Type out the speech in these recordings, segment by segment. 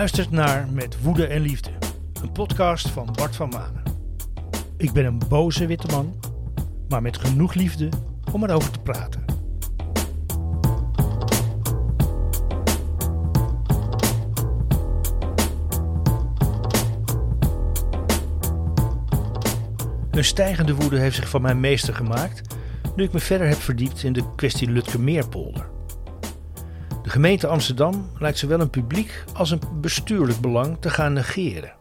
luistert naar Met Woede en Liefde, een podcast van Bart van Manen. Ik ben een boze witte man, maar met genoeg liefde om erover te praten. Een stijgende woede heeft zich van mijn meester gemaakt nu ik me verder heb verdiept in de kwestie Lutkemeerpolder. De gemeente Amsterdam lijkt zowel een publiek als een bestuurlijk belang te gaan negeren.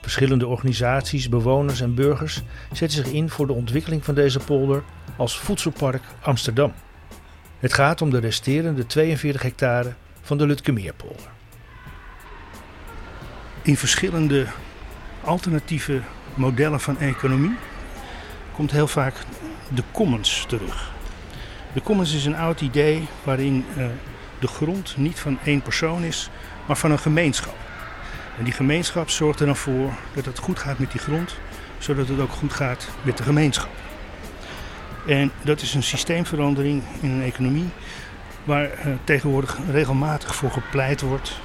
Verschillende organisaties, bewoners en burgers zetten zich in voor de ontwikkeling van deze polder als voedselpark Amsterdam. Het gaat om de resterende 42 hectare van de Lutkemeerpolder. In verschillende alternatieve modellen van economie komt heel vaak de commons terug. De commons is een oud idee waarin uh, de grond niet van één persoon is, maar van een gemeenschap. En die gemeenschap zorgt er dan voor dat het goed gaat met die grond, zodat het ook goed gaat met de gemeenschap. En dat is een systeemverandering in een economie waar uh, tegenwoordig regelmatig voor gepleit wordt,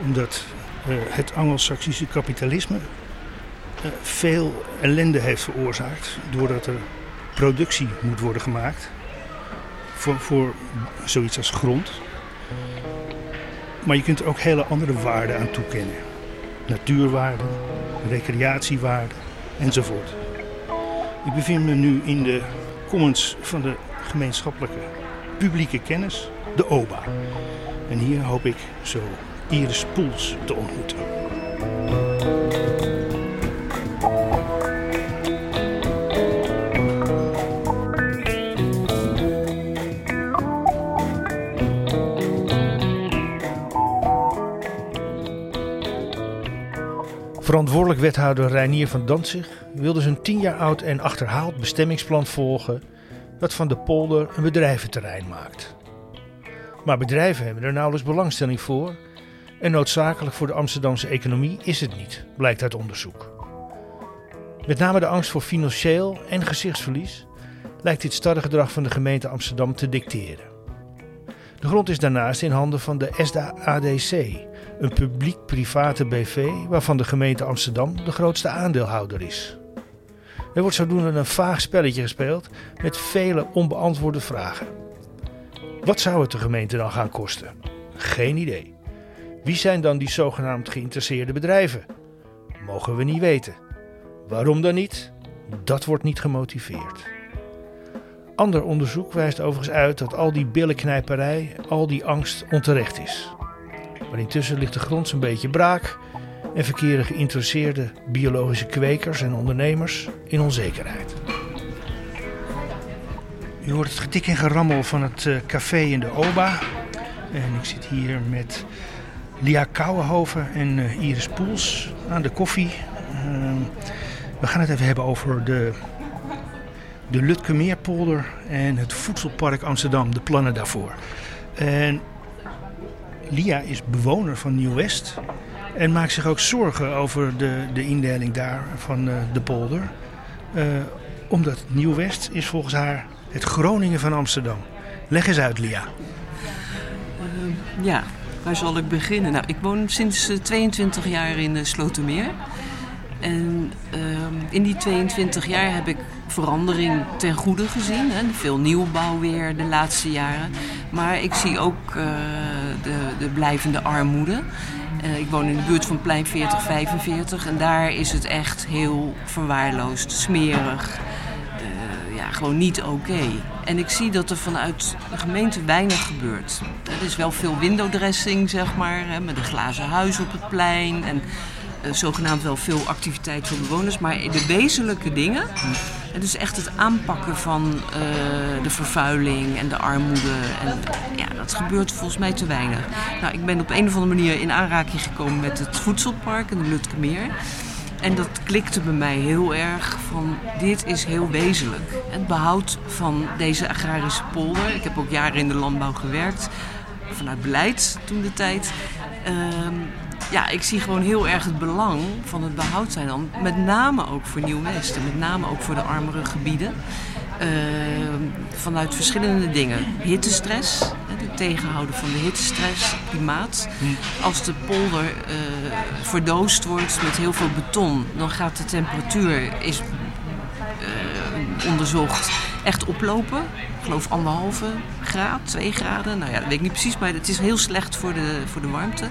omdat uh, het Anglo-Saxische kapitalisme veel ellende heeft veroorzaakt, doordat er productie moet worden gemaakt voor, voor zoiets als grond. Maar je kunt er ook hele andere waarden aan toekennen. Natuurwaarden, recreatiewaarden enzovoort. Ik bevind me nu in de commons van de gemeenschappelijke publieke kennis, de OBA. En hier hoop ik zo Iris Poels te ontmoeten. Verantwoordelijk wethouder Reinier van Danzig wilde zijn tien jaar oud en achterhaald bestemmingsplan volgen dat van de polder een bedrijventerrein maakt. Maar bedrijven hebben er nauwelijks belangstelling voor en noodzakelijk voor de Amsterdamse economie is het niet, blijkt uit onderzoek. Met name de angst voor financieel en gezichtsverlies lijkt dit gedrag van de gemeente Amsterdam te dicteren. De grond is daarnaast in handen van de SDADC, een publiek-private BV waarvan de gemeente Amsterdam de grootste aandeelhouder is. Er wordt zodoende een vaag spelletje gespeeld met vele onbeantwoorde vragen. Wat zou het de gemeente dan gaan kosten? Geen idee. Wie zijn dan die zogenaamd geïnteresseerde bedrijven? Mogen we niet weten. Waarom dan niet? Dat wordt niet gemotiveerd. Ander onderzoek wijst overigens uit dat al die billenknijperij, al die angst onterecht is. Maar intussen ligt de grond zo'n beetje braak en verkeren geïnteresseerde biologische kwekers en ondernemers in onzekerheid. U hoort het getik en gerammel van het eh, café in de Oba. En ik zit hier met Lia Kouwenhoven en eh, Iris Poels aan de koffie. Ehm, we gaan het even hebben over de, de Lutkemeerpolder en het Voedselpark Amsterdam, de plannen daarvoor. En Lia is bewoner van Nieuw-West en maakt zich ook zorgen over de, de indeling daar van uh, de polder. Uh, omdat Nieuw-West is volgens haar het Groningen van Amsterdam. Leg eens uit, Lia. Uh, ja, waar zal ik beginnen? Nou, ik woon sinds 22 jaar in Slotermeer. En ehm, in die 22 jaar heb ik verandering ten goede gezien. Hè. Veel nieuwbouw weer de laatste jaren. Maar ik zie ook de, de blijvende armoede. Uh, ik woon in de buurt van plein 4045 en daar is het echt heel verwaarloosd, smerig. Uh, ja, gewoon niet oké. En ik zie dat er vanuit de gemeente weinig gebeurt. Er is wel veel windowdressing, zeg maar, hè, met een glazen huis op het plein. En uh, zogenaamd wel veel activiteit voor bewoners. Maar de wezenlijke dingen, het is echt het aanpakken van uh, de vervuiling en de armoede. En ja, dat gebeurt volgens mij te weinig. Nou, ik ben op een of andere manier in aanraking gekomen met het voedselpark in de Lutkemeer. En dat klikte bij mij heel erg van dit is heel wezenlijk. Het behoud van deze agrarische polder. Ik heb ook jaren in de landbouw gewerkt. Vanuit beleid toen de tijd. Uh, ja, ik zie gewoon heel erg het belang van het behoud zijn dan. Met name ook voor Nieuw-West en met name ook voor de armere gebieden. vanuit verschillende dingen. Hittestress, het tegenhouden van de hittestress, klimaat. Als de polder uh, verdoost wordt met heel veel beton, dan gaat de temperatuur, is uh, onderzocht, echt oplopen. Ik geloof anderhalve graad, twee graden. Nou ja, dat weet ik niet precies, maar het is heel slecht voor de, voor de warmte.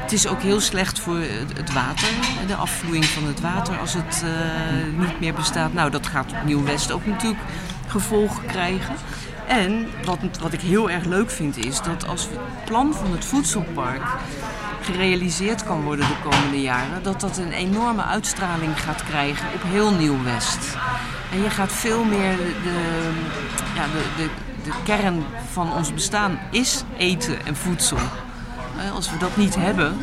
Het is ook heel slecht voor het water, de afvloeiing van het water als het uh, niet meer bestaat. Nou, dat gaat op Nieuw-West ook natuurlijk gevolgen krijgen. En wat, wat ik heel erg leuk vind is dat als het plan van het voedselpark gerealiseerd kan worden de komende jaren, dat dat een enorme uitstraling gaat krijgen op heel Nieuw-West. En je gaat veel meer de, ja, de, de, de kern van ons bestaan is eten en voedsel. Als we dat niet hebben,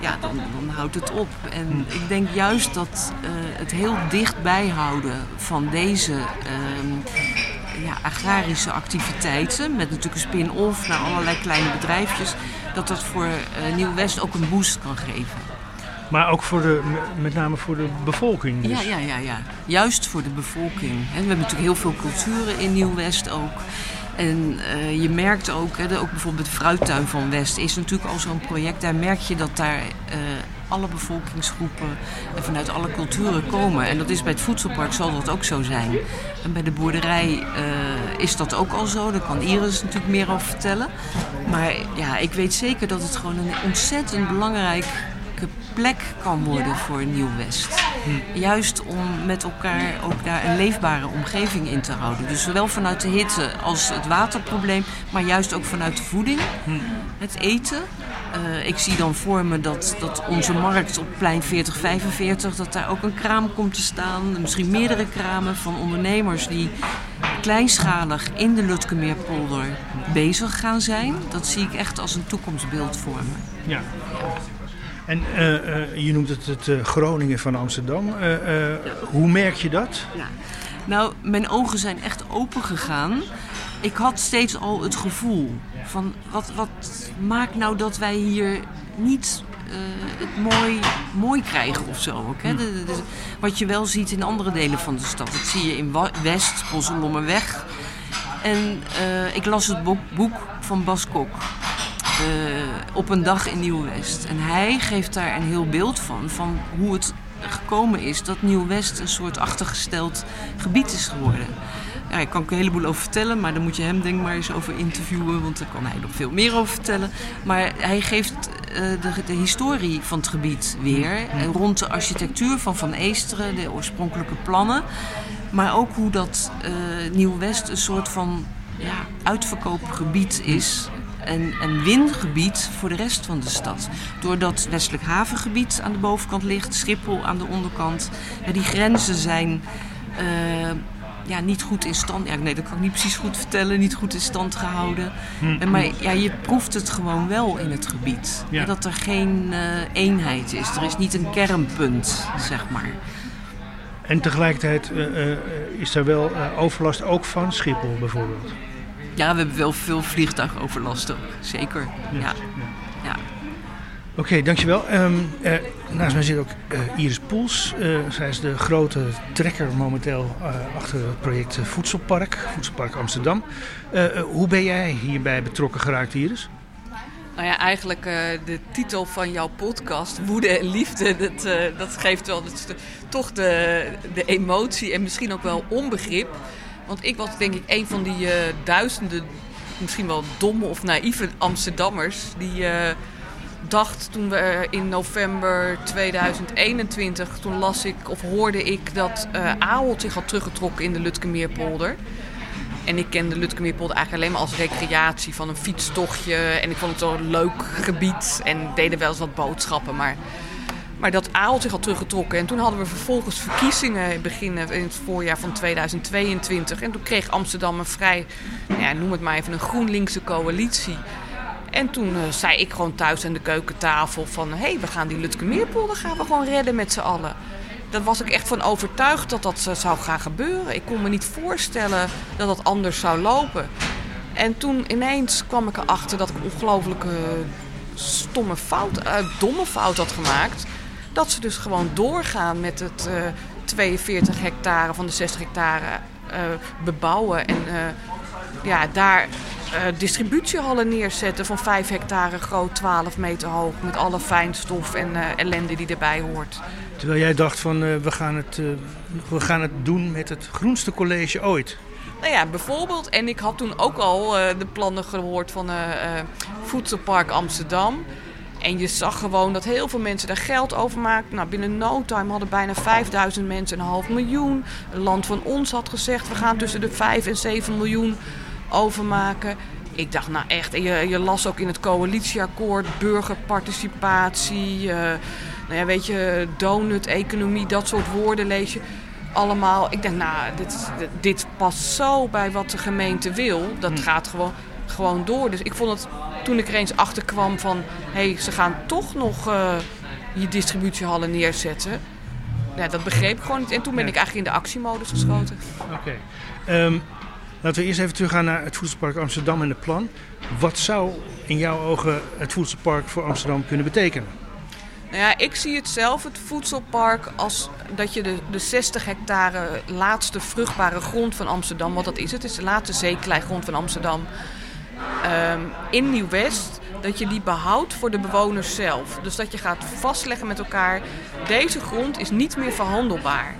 ja, dan, dan houdt het op. En ik denk juist dat uh, het heel dichtbij houden van deze uh, ja, agrarische activiteiten, met natuurlijk een spin-off naar allerlei kleine bedrijfjes, dat dat voor uh, Nieuw-West ook een boost kan geven. Maar ook voor de, met name voor de bevolking. Dus. Ja, ja, ja, ja, juist voor de bevolking. we hebben natuurlijk heel veel culturen in Nieuw-West ook. En uh, je merkt ook, hè, ook bijvoorbeeld de fruittuin van West is natuurlijk al zo'n project. Daar merk je dat daar uh, alle bevolkingsgroepen en vanuit alle culturen komen. En dat is bij het voedselpark zal dat ook zo zijn. En bij de boerderij uh, is dat ook al zo. Daar kan Iris natuurlijk meer over vertellen. Maar ja, ik weet zeker dat het gewoon een ontzettend belangrijk plek kan worden voor Nieuw-West. Juist om met elkaar ook daar een leefbare omgeving in te houden. Dus zowel vanuit de hitte als het waterprobleem, maar juist ook vanuit de voeding, het eten. Uh, ik zie dan voor me dat, dat onze markt op plein 4045, dat daar ook een kraam komt te staan. Misschien meerdere kramen van ondernemers die kleinschalig in de Lutkemeerpolder bezig gaan zijn. Dat zie ik echt als een toekomstbeeld voor me. Ja. En uh, uh, je noemt het het uh, Groningen van Amsterdam. Ja. Hoe merk je dat? Ja. Nou, mijn ogen zijn echt open gegaan. Ik had steeds al het gevoel van wat, wat maakt nou dat wij hier niet het mooi, mooi krijgen of zo. Ook, hè? De, de, wat je wel ziet in andere delen van de stad. Dat zie je in West, Bosselommerweg. En ik las het boek, boek van Bas Kok. Uh, op een dag in Nieuw-West. En hij geeft daar een heel beeld van, van hoe het gekomen is dat Nieuw-West een soort achtergesteld gebied is geworden. Ja, ik kan er een heleboel over vertellen, maar dan moet je hem denk maar eens over interviewen, want daar kan hij nog veel meer over vertellen. Maar hij geeft uh, de, de, historie van het gebied weer, en rond de architectuur van Van Eesteren, de oorspronkelijke plannen. Maar ook hoe dat uh, Nieuw-West een soort van ja, uitverkoopgebied is en, en wingebied voor de rest van de stad. Doordat Westelijk Havengebied aan de bovenkant ligt, Schiphol aan de onderkant. Ja, die grenzen zijn uh, ja, niet goed in stand. Ja, nee, dat kan ik niet precies goed vertellen. Niet goed in stand gehouden. Hm. Maar ja, je proeft het gewoon wel in het gebied. Ja. Dat er geen uh, eenheid is. Er is niet een kernpunt, zeg maar. En tegelijkertijd uh, is er wel overlast ook van Schiphol bijvoorbeeld. Ja, we hebben wel veel vliegtuigoverlast ook. Zeker. Ja. ja. ja. Oké, okay, dankjewel. Um, uh, naast mij zit ook uh, Iris Poels. Uh, zij is de grote trekker momenteel achter het project Voedselpark, Voedselpark Amsterdam. hoe ben jij hierbij betrokken geraakt, Iris? Nou ja, eigenlijk de titel van jouw podcast, Woede en Liefde, dat, dat geeft wel dat, toch de, de emotie en misschien ook wel onbegrip. Want ik was denk ik een van die uh, duizenden, misschien wel domme of naïeve Amsterdammers... die uh, dacht toen we in november 2021... toen las ik of hoorde ik dat uh, zich had teruggetrokken in de Lutkemeerpolder... En ik kende Lutkemeerpolder eigenlijk alleen maar als recreatie van een fietstochtje. En ik vond het een leuk gebied en deden wel eens wat boodschappen. Maar maar dat Aalt zich had teruggetrokken. En toen hadden we vervolgens verkiezingen beginnen in het voorjaar van 2022. En toen kreeg Amsterdam een vrij, nou ja, noem het maar even, een GroenLinkse coalitie. En toen uh, zei ik gewoon thuis aan de keukentafel van... hé, hey, we gaan die Lutkemeerpolder gaan we gewoon redden met z'n allen. Daar was ik echt van overtuigd dat dat uh, zou gaan gebeuren. Ik kon me niet voorstellen dat dat anders zou lopen. En toen ineens kwam ik erachter dat ik een ongelooflijke stomme fout, uh, domme fout had gemaakt dat ze dus gewoon doorgaan met het uh, eh, 42 hectare van de 60 hectare bebouwen en ja, daar distributiehallen neerzetten van 5 hectare groot, 12 meter hoog, met alle fijnstof en ellende die erbij hoort. Terwijl jij dacht van we, gaan het, we gaan het doen met het groenste college ooit. Nou ja, bijvoorbeeld. En ik had toen ook al de plannen gehoord van Voedselpark Amsterdam. En je zag gewoon dat heel veel mensen daar geld over maakten. Nou, binnen no time hadden bijna 5000 mensen een half miljoen. Een land van ons had gezegd, we gaan tussen de 5 en 7 miljoen overmaken. Ik dacht, nou echt, en je, je las ook in het coalitieakkoord burgerparticipatie, uh, nou ja, weet je, donut-economie, dat soort woorden lees je allemaal. Ik denk, nou, dit, dit past zo bij wat de gemeente wil. Dat hm. gaat gewoon, gewoon door. Dus ik vond het toen ik er eens achter kwam van... hé, hey, ze gaan toch nog uh, je distributiehallen neerzetten... Ja, dat begreep ik gewoon niet. En toen ben ik eigenlijk in de actiemodus geschoten. Oké. Ehm, laten we eerst even teruggaan naar het Voedselpark Amsterdam en de plan. Wat zou in jouw ogen het Voedselpark voor Amsterdam kunnen betekenen? Nou ja, ik zie het zelf, het voedselpark, als dat je de, de 60 hectare laatste vruchtbare grond van Amsterdam, wat dat is, het is de laatste zeekleigrond van Amsterdam, Ehm, in Nieuw-West, dat je die behoudt voor de bewoners zelf. Dus dat je gaat vastleggen met elkaar, deze grond is niet meer verhandelbaar.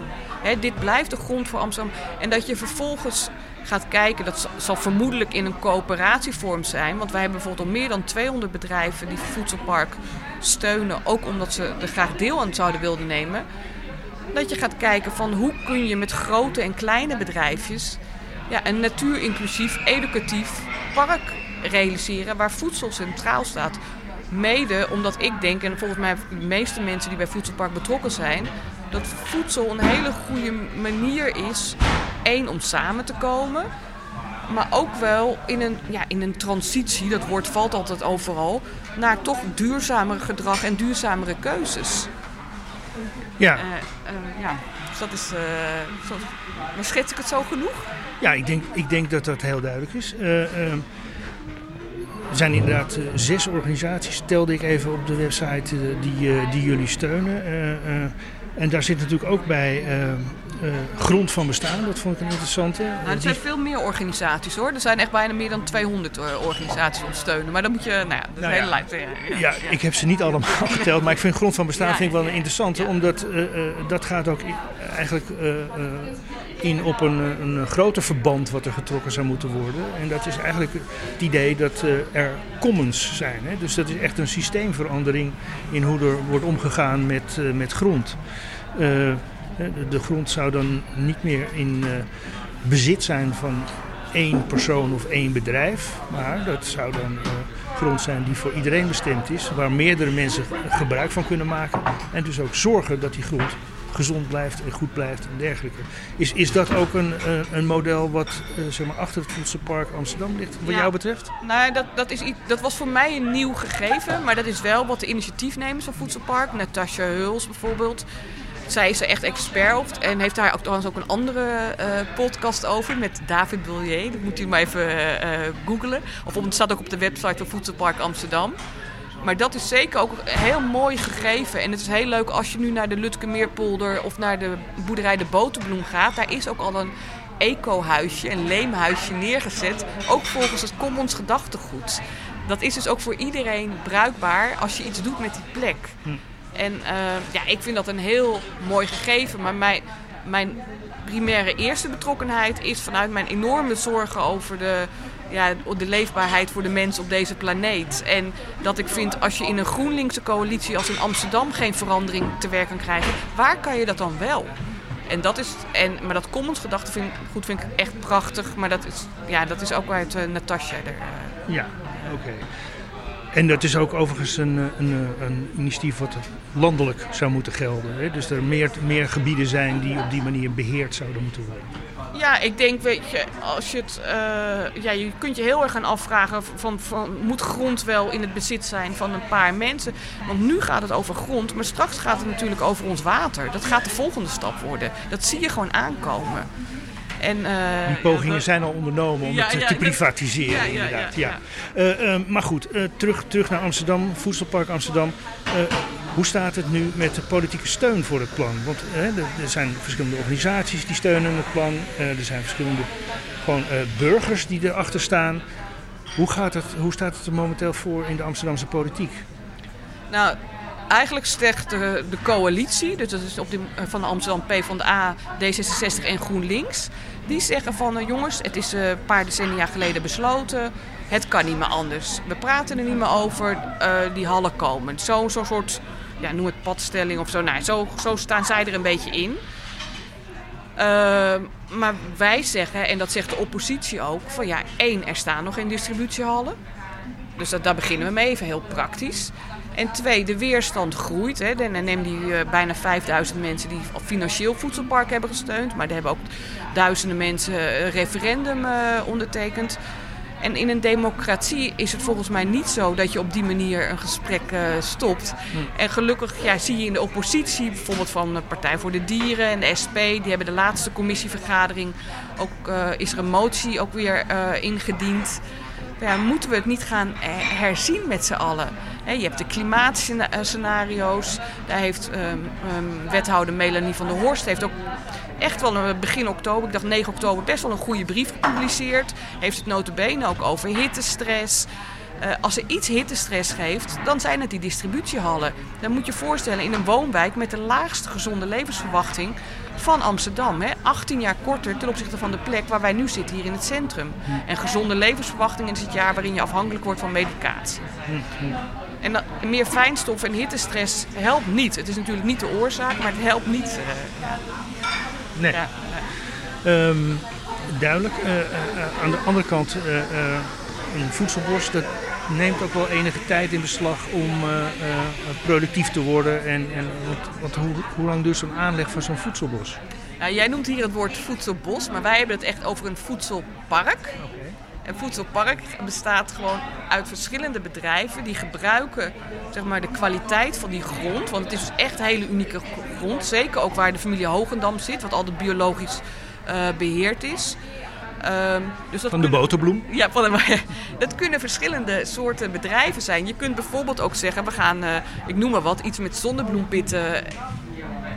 Dit blijft de grond voor Amsterdam. En dat je vervolgens gaat kijken, dat zal vermoedelijk in een coöperatievorm zijn. Want wij hebben bijvoorbeeld al meer dan 200 bedrijven die Voedselpark steunen. Ook omdat ze er graag deel aan zouden willen nemen. Dat je gaat kijken van hoe kun je met grote en kleine bedrijfjes ja, een natuurinclusief, educatief park realiseren waar voedsel centraal staat. Mede omdat ik denk, en volgens mij de meeste mensen die bij Voedselpark betrokken zijn, dat voedsel een hele goede manier is. één, om samen te komen. Maar ook wel in een, ja, in een transitie, dat woord valt altijd overal, naar toch duurzamer gedrag en duurzamere keuzes. Ja. Uh, uh, ja, dat is. Uh, zo, schets ik het zo genoeg? Ja, ik denk, ik denk dat dat heel duidelijk is. Uh, uh, er zijn inderdaad uh, zes organisaties, stelde ik even op de website, die, die jullie steunen. en daar zit natuurlijk ook bij uh, grond van bestaan. Dat vond ik een interessante. Nou, er zijn veel meer organisaties hoor. Er zijn echt bijna meer dan 200 uh, eh, organisaties ondersteunen. Maar dan moet je, nou ja, nou hele lijst. Ja, ja, ik heb ze niet allemaal geteld. Maar ik vind grond van bestaan vind ik wel een interessante. Omdat uh, dat gaat ook eigenlijk in op een, een groter verband wat er getrokken zou moeten worden. En dat is eigenlijk het idee dat er commons zijn. Hè? Dus dat is echt een systeemverandering in hoe er wordt omgegaan met, met grond. De grond zou dan niet meer in eh, bezit zijn van één persoon of één bedrijf. Maar dat zou dan uh, grond zijn die voor iedereen bestemd is. Waar meerdere mensen gebruik van kunnen maken. En dus ook zorgen dat die grond gezond blijft en goed blijft en dergelijke. Is, is dat ook een, uh, een model wat zeg maar achter het Voedselpark Amsterdam ligt, wat jou betreft? Nou, dat, dat, is, dat was voor mij een nieuw gegeven, maar dat is wel wat de initiatiefnemers van Voedselpark, Natasja Huls bijvoorbeeld, zij is er echt expert op en heeft daar ook, trouwens ook een andere uh, podcast over met David Bullier. Dat moet u maar even uh, googlen. Of het staat ook op de website van Voedselpark Amsterdam. Maar dat is zeker ook heel mooi gegeven. En het is heel leuk als je nu naar de Lutkemeerpolder of naar de boerderij De Boterbloem gaat. Daar is ook al een eco-huisje, een leemhuisje neergezet. Ook volgens het Commons gedachtegoed. Dat is dus ook voor iedereen bruikbaar als je iets doet met die plek. En uh, ja, ik vind dat een heel mooi gegeven. Maar mijn, mijn primaire eerste betrokkenheid is vanuit mijn enorme zorgen over de, ja, de leefbaarheid voor de mens op deze planeet. En dat ik vind, als je in een GroenLinkse coalitie als in Amsterdam geen verandering te werk kan krijgen, waar kan je dat dan wel? En dat is, en, maar dat commons-gedachte vind, goed, vind ik echt prachtig. Maar dat is, ja, dat is ook uit uh, Natasja er. Uh, ja, oké. En dat is ook overigens een, eh, een, eh, een initiatief wat landelijk zou moeten gelden. Hè? Dus er meer, meer gebieden zijn die op die manier beheerd zouden moeten worden. Ja, ik denk, weet je, als je het. Uh, ja, je kunt je heel erg gaan afvragen: van, van, moet grond wel in het bezit zijn van een paar mensen? Want nu gaat het over grond, maar straks gaat het natuurlijk over ons water. Dat gaat de volgende stap worden. Dat zie je gewoon aankomen. En, uh, Die pogingen zijn al ondernomen om het te privatiseren, inderdaad. Ja, uh, uh, maar goed, terug, terug naar Amsterdam, Voedselpark Amsterdam. Hoe staat het nu met de politieke steun voor het plan? Want hè, er, zijn verschillende organisaties die steunen het plan. Eh, er zijn verschillende gewoon, eh, burgers die erachter staan. Hoe, gaat het, hoe staat het er momenteel voor in de Amsterdamse politiek? Nou, eigenlijk zegt de, coalitie, dus dat is op de, van de Amsterdam PvdA, D66 en GroenLinks, die zeggen van eh, jongens, het is eh, een paar decennia geleden besloten, het kan niet meer anders. We praten er niet meer over, eh, die hallen komen. Zo'n zo soort, ja, noem het padstelling of zo. Nou, zo, zo staan zij er een beetje in. Ehm, maar wij zeggen, en dat zegt de oppositie ook, van ja, één, er staan nog geen distributiehallen. Dus dat, daar beginnen we mee, even heel praktisch. En twee, de weerstand groeit. Hè. Dan neem die eh, bijna 5000 mensen die financieel voedselpark hebben gesteund. Maar er hebben ook duizenden mensen een referendum eh, ondertekend. En in een democratie is het volgens mij niet zo dat je op die manier een gesprek uh, stopt. En gelukkig ja, zie je in de oppositie, bijvoorbeeld van de Partij voor de Dieren en de SP, die hebben de laatste commissievergadering, ook, uh, is er een motie ook weer uh, ingediend. Ja, moeten we het niet gaan herzien met z'n allen? Je hebt de klimaatscenario's. Daar heeft um, um, wethouder Melanie van der Horst heeft ook echt wel een begin oktober, ik dacht 9 oktober, best wel een goede brief gepubliceerd. Heeft het notabene ook over hittestress. Uh, als er iets hittestress geeft, dan zijn het die distributiehallen. Dan moet je je voorstellen in een woonwijk met de laagste gezonde levensverwachting van Amsterdam. Hè? 18 jaar korter ten opzichte van de plek waar wij nu zitten, hier in het centrum. En gezonde levensverwachting is het jaar waarin je afhankelijk wordt van medicatie. En dat, meer fijnstof en hittestress helpt niet. Het is natuurlijk niet de oorzaak, maar het helpt niet. Uh, ja. Nee. Ja, nee. Um, duidelijk. Uh, uh, aan de andere kant, een voedselbos, dat neemt ook wel enige tijd in beslag om productief te worden. En, en wat, wat, hoe, hoe lang duurt zo'n aanleg van zo'n voedselbos? Nou, jij noemt hier het woord voedselbos, maar wij hebben het echt over een voedselpark. Okay. Een voedselpark bestaat gewoon uit verschillende bedrijven die gebruiken zeg maar, de kwaliteit van die grond. Want het is dus echt hele unieke grond. Zeker ook waar de familie Hogendam zit, wat altijd biologisch uh, beheerd is. Um, dus dat van de kunnen, boterbloem? Ja, van de, dat kunnen verschillende soorten bedrijven zijn. Je kunt bijvoorbeeld ook zeggen, we gaan, uh, ik noem maar wat, iets met zonnebloempitten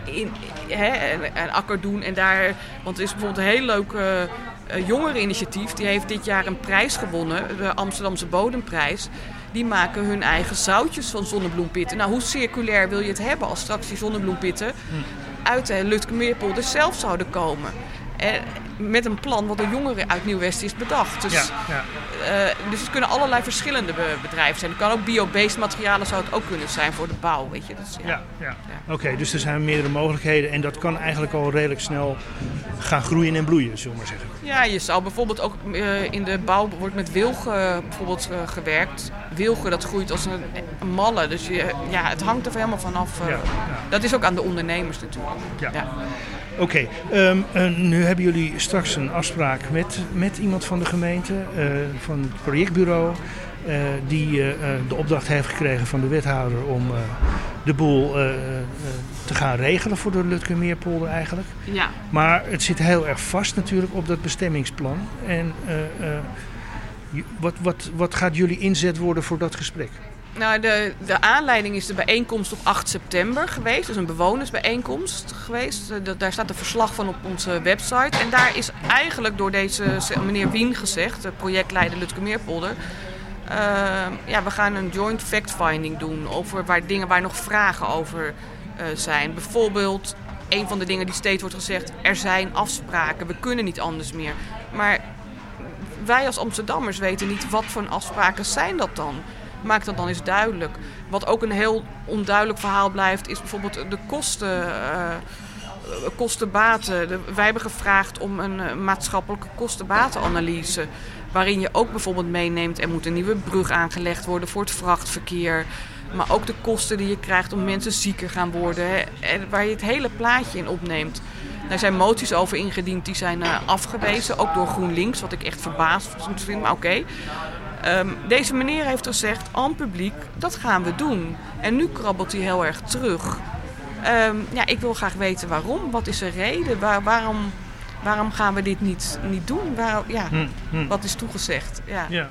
in, hè, een, een akker doen. En daar, want er is bijvoorbeeld een heel leuk uh, jongereninitiatief. Die heeft dit jaar een prijs gewonnen, de Amsterdamse Bodemprijs. Die maken hun eigen zoutjes van zonnebloempitten. Nou, hoe circulair wil je het hebben als straks die zonnebloempitten uit de Lutkemeerpolder zelf zouden komen? Met een plan wat door jongeren uit Nieuw-West is bedacht. Dus, ja, ja. Uh, dus het kunnen allerlei verschillende bedrijven zijn. Het kan ook bio-based materialen zou het ook kunnen zijn voor de bouw. Weet je? Dus, ja. Ja, ja. Oké, okay, dus er zijn meerdere mogelijkheden en dat kan eigenlijk al redelijk snel gaan groeien en bloeien, zullen we maar zeggen. Ja, je zou bijvoorbeeld ook uh, in de bouw wordt met wilgen bijvoorbeeld uh, gewerkt. Wilgen dat groeit als een, een malle, dus je, ja, het hangt er helemaal vanaf. Dat is ook aan de ondernemers natuurlijk. ja. Oké, okay, um, uh, nu hebben jullie straks een afspraak met, met iemand van de gemeente, uh, van het projectbureau, uh, die de opdracht heeft gekregen van de wethouder om de boel te gaan regelen voor de Lutkemeerpolder eigenlijk. Ja. Maar het zit heel erg vast natuurlijk op dat bestemmingsplan. En wat, wat, wat gaat jullie inzet worden voor dat gesprek? Nou, de, de aanleiding is de bijeenkomst op 8 september geweest. Dus een bewonersbijeenkomst geweest. De, daar staat een verslag van op onze website. En daar is eigenlijk door deze meneer Wien gezegd, de projectleider Lutke Meerpolder... Uh, ja, we gaan een joint fact-finding doen over waar, dingen waar nog vragen over uh, zijn. Bijvoorbeeld, een van de dingen die steeds wordt gezegd... er zijn afspraken, we kunnen niet anders meer. Maar wij als Amsterdammers weten niet wat voor afspraken zijn dat dan maak dat dan eens duidelijk. Wat ook een heel onduidelijk verhaal blijft, is bijvoorbeeld de kosten. Uh. Wij hebben gevraagd om een maatschappelijke kostenbatenanalyse. Waarin je ook bijvoorbeeld meeneemt, er moet een nieuwe brug aangelegd worden voor het vrachtverkeer. Maar ook de kosten die je krijgt om mensen zieker gaan worden. Hè, waar je het hele plaatje in opneemt. Daar zijn moties over ingediend, die zijn uh, afgewezen. Ook door GroenLinks, wat ik echt verbaasd vind. Maar oké. Um, deze meneer heeft gezegd aan publiek, dat gaan we doen. En nu krabbelt hij heel erg terug. Um, ja, ik wil graag weten waarom. Wat is de reden? Waar, waarom, waarom gaan we dit niet, niet doen? Waar, ja, hm, hm. Wat is toegezegd? Ja. ja.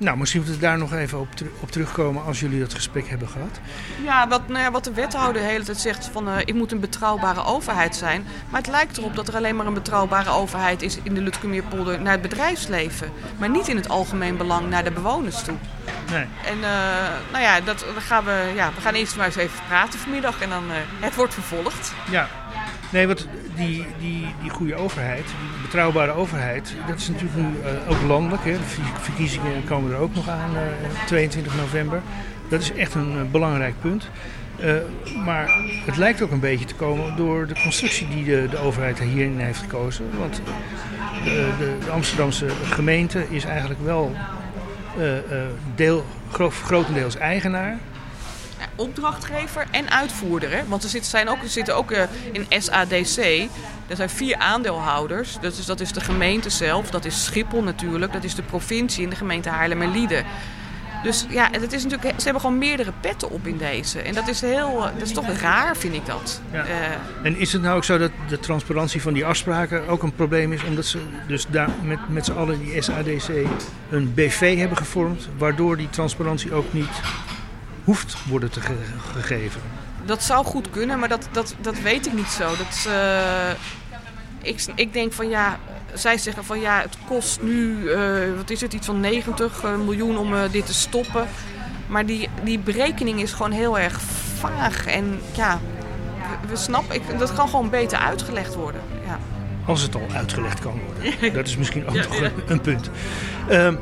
Nou, misschien moeten we daar nog even op, op, terugkomen als jullie dat gesprek hebben gehad. Ja, wat, nou ja, wat de wethouder de hele tijd zegt van uh, ik moet een betrouwbare overheid zijn. Maar het lijkt erop dat er alleen maar een betrouwbare overheid is in de Lutkemeerpolder naar het bedrijfsleven. Maar niet in het algemeen belang naar de bewoners toe. Nee. En uh, nou ja, dat, gaan we, ja, we gaan eerst maar eens even praten vanmiddag en dan uh, het wordt vervolgd. Ja, Nee, want die, die, die goede overheid, die betrouwbare overheid, dat is natuurlijk nu uh, ook landelijk. Hè. De verkiezingen komen er ook nog aan, uh, 22 november. Dat is echt een uh, belangrijk punt. Maar het lijkt ook een beetje te komen door de constructie die de, de overheid hierin heeft gekozen. Want de, de, de Amsterdamse gemeente is eigenlijk wel deel, grotendeels eigenaar opdrachtgever en uitvoerder. Hè? Want er zitten, zijn ook, er zitten ook uh, in SADC, er zijn vier aandeelhouders. Dat is, dat is de gemeente zelf, dat is Schiphol natuurlijk, dat is de provincie en de gemeente Haarlem en Lieden. Dus ja, het is natuurlijk, ze hebben gewoon meerdere petten op in deze. En dat is, heel, eh, dat is toch raar, vind ik dat. Ja. Uh, en is het nou ook zo dat de transparantie van die afspraken ook een probleem is? Omdat ze dus daar met, met z'n allen die SADC een BV hebben gevormd, waardoor die transparantie ook niet hoeft worden te gegeven. Dat zou goed kunnen, maar dat, dat, dat weet ik niet zo. Dat, uh, ik, ik denk van ja, zij zeggen van ja, het kost nu, uh, wat is het, iets van 90 eh, miljoen om uh, dit te stoppen. Maar die, die berekening is gewoon heel erg vaag. En ja, we, we snappen, ik, dat kan gewoon beter uitgelegd worden. Ja. Als het al uitgelegd kan worden. Dat is misschien ook nog een, een, punt. Uh,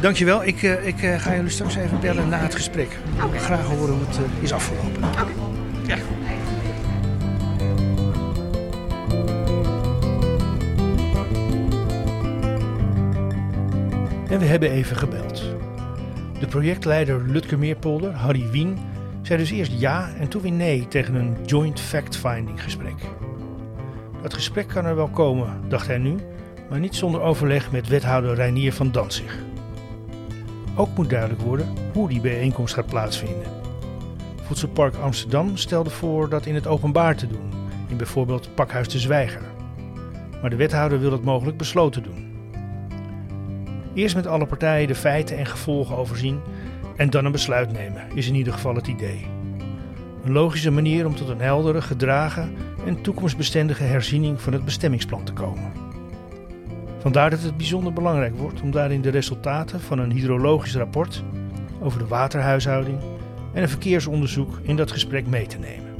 dankjewel. Ik, uh, ik uh, ga jullie straks even bellen na het gesprek. Okay. Graag horen hoe het uh, is afgelopen. Oké. Okay. Ja. En we hebben even gebeld. De projectleider Lutke Meerpolder, Harry Wien, zei dus eerst ja en toen weer nee tegen een joint fact-finding gesprek. Het gesprek kan er wel komen, dacht hij nu, maar niet zonder overleg met wethouder Reinier van Danzig. Ook moet duidelijk worden hoe die bijeenkomst gaat plaatsvinden. Voedselpark Amsterdam stelde voor dat in het openbaar te doen, in bijvoorbeeld Pakhuis de Zwijger. Maar de wethouder wil dat mogelijk besloten doen. Eerst met alle partijen de feiten en gevolgen overzien en dan een besluit nemen, is in ieder geval het idee. Een logische manier om tot een heldere, gedragen en toekomstbestendige herziening van het bestemmingsplan te komen. Vandaar dat het bijzonder belangrijk wordt om daarin de resultaten van een hydrologisch rapport over de waterhuishouding en een verkeersonderzoek in dat gesprek mee te nemen.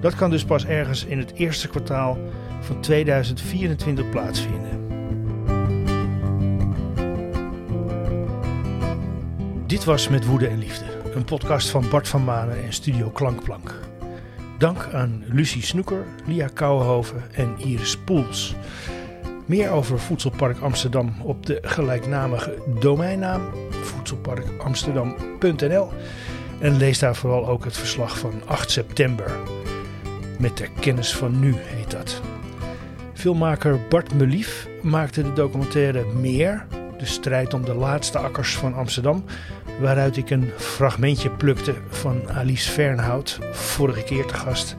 Dat kan dus pas ergens in het eerste kwartaal van 2024 plaatsvinden. Dit was Met Woede en Liefde, een podcast van Bart van Manen en Studio Klankplank. Dank aan Lucie Snoeker, Lia Kouwenhoven en Iris Poels. Meer over Voedselpark Amsterdam op de gelijknamige domeinnaam voedselparkamsterdam.nl en lees daar vooral ook het verslag van 8 september. Met de kennis van nu heet dat. Filmmaker Bart Melief maakte de documentaire Meer, de strijd om de laatste akkers van Amsterdam, waaruit ik een fragmentje plukte van Alice Fernhout, vorige keer te gast,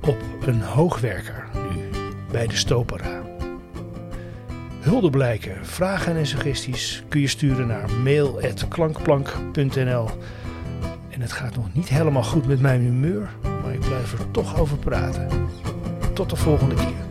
op een hoogwerker nu bij de Stopera. Hulde blijken, vragen en suggesties kun je sturen naar mail.klankplank.nl. En het gaat nog niet helemaal goed met mijn humeur, maar ik blijf er toch over praten. Tot de volgende keer.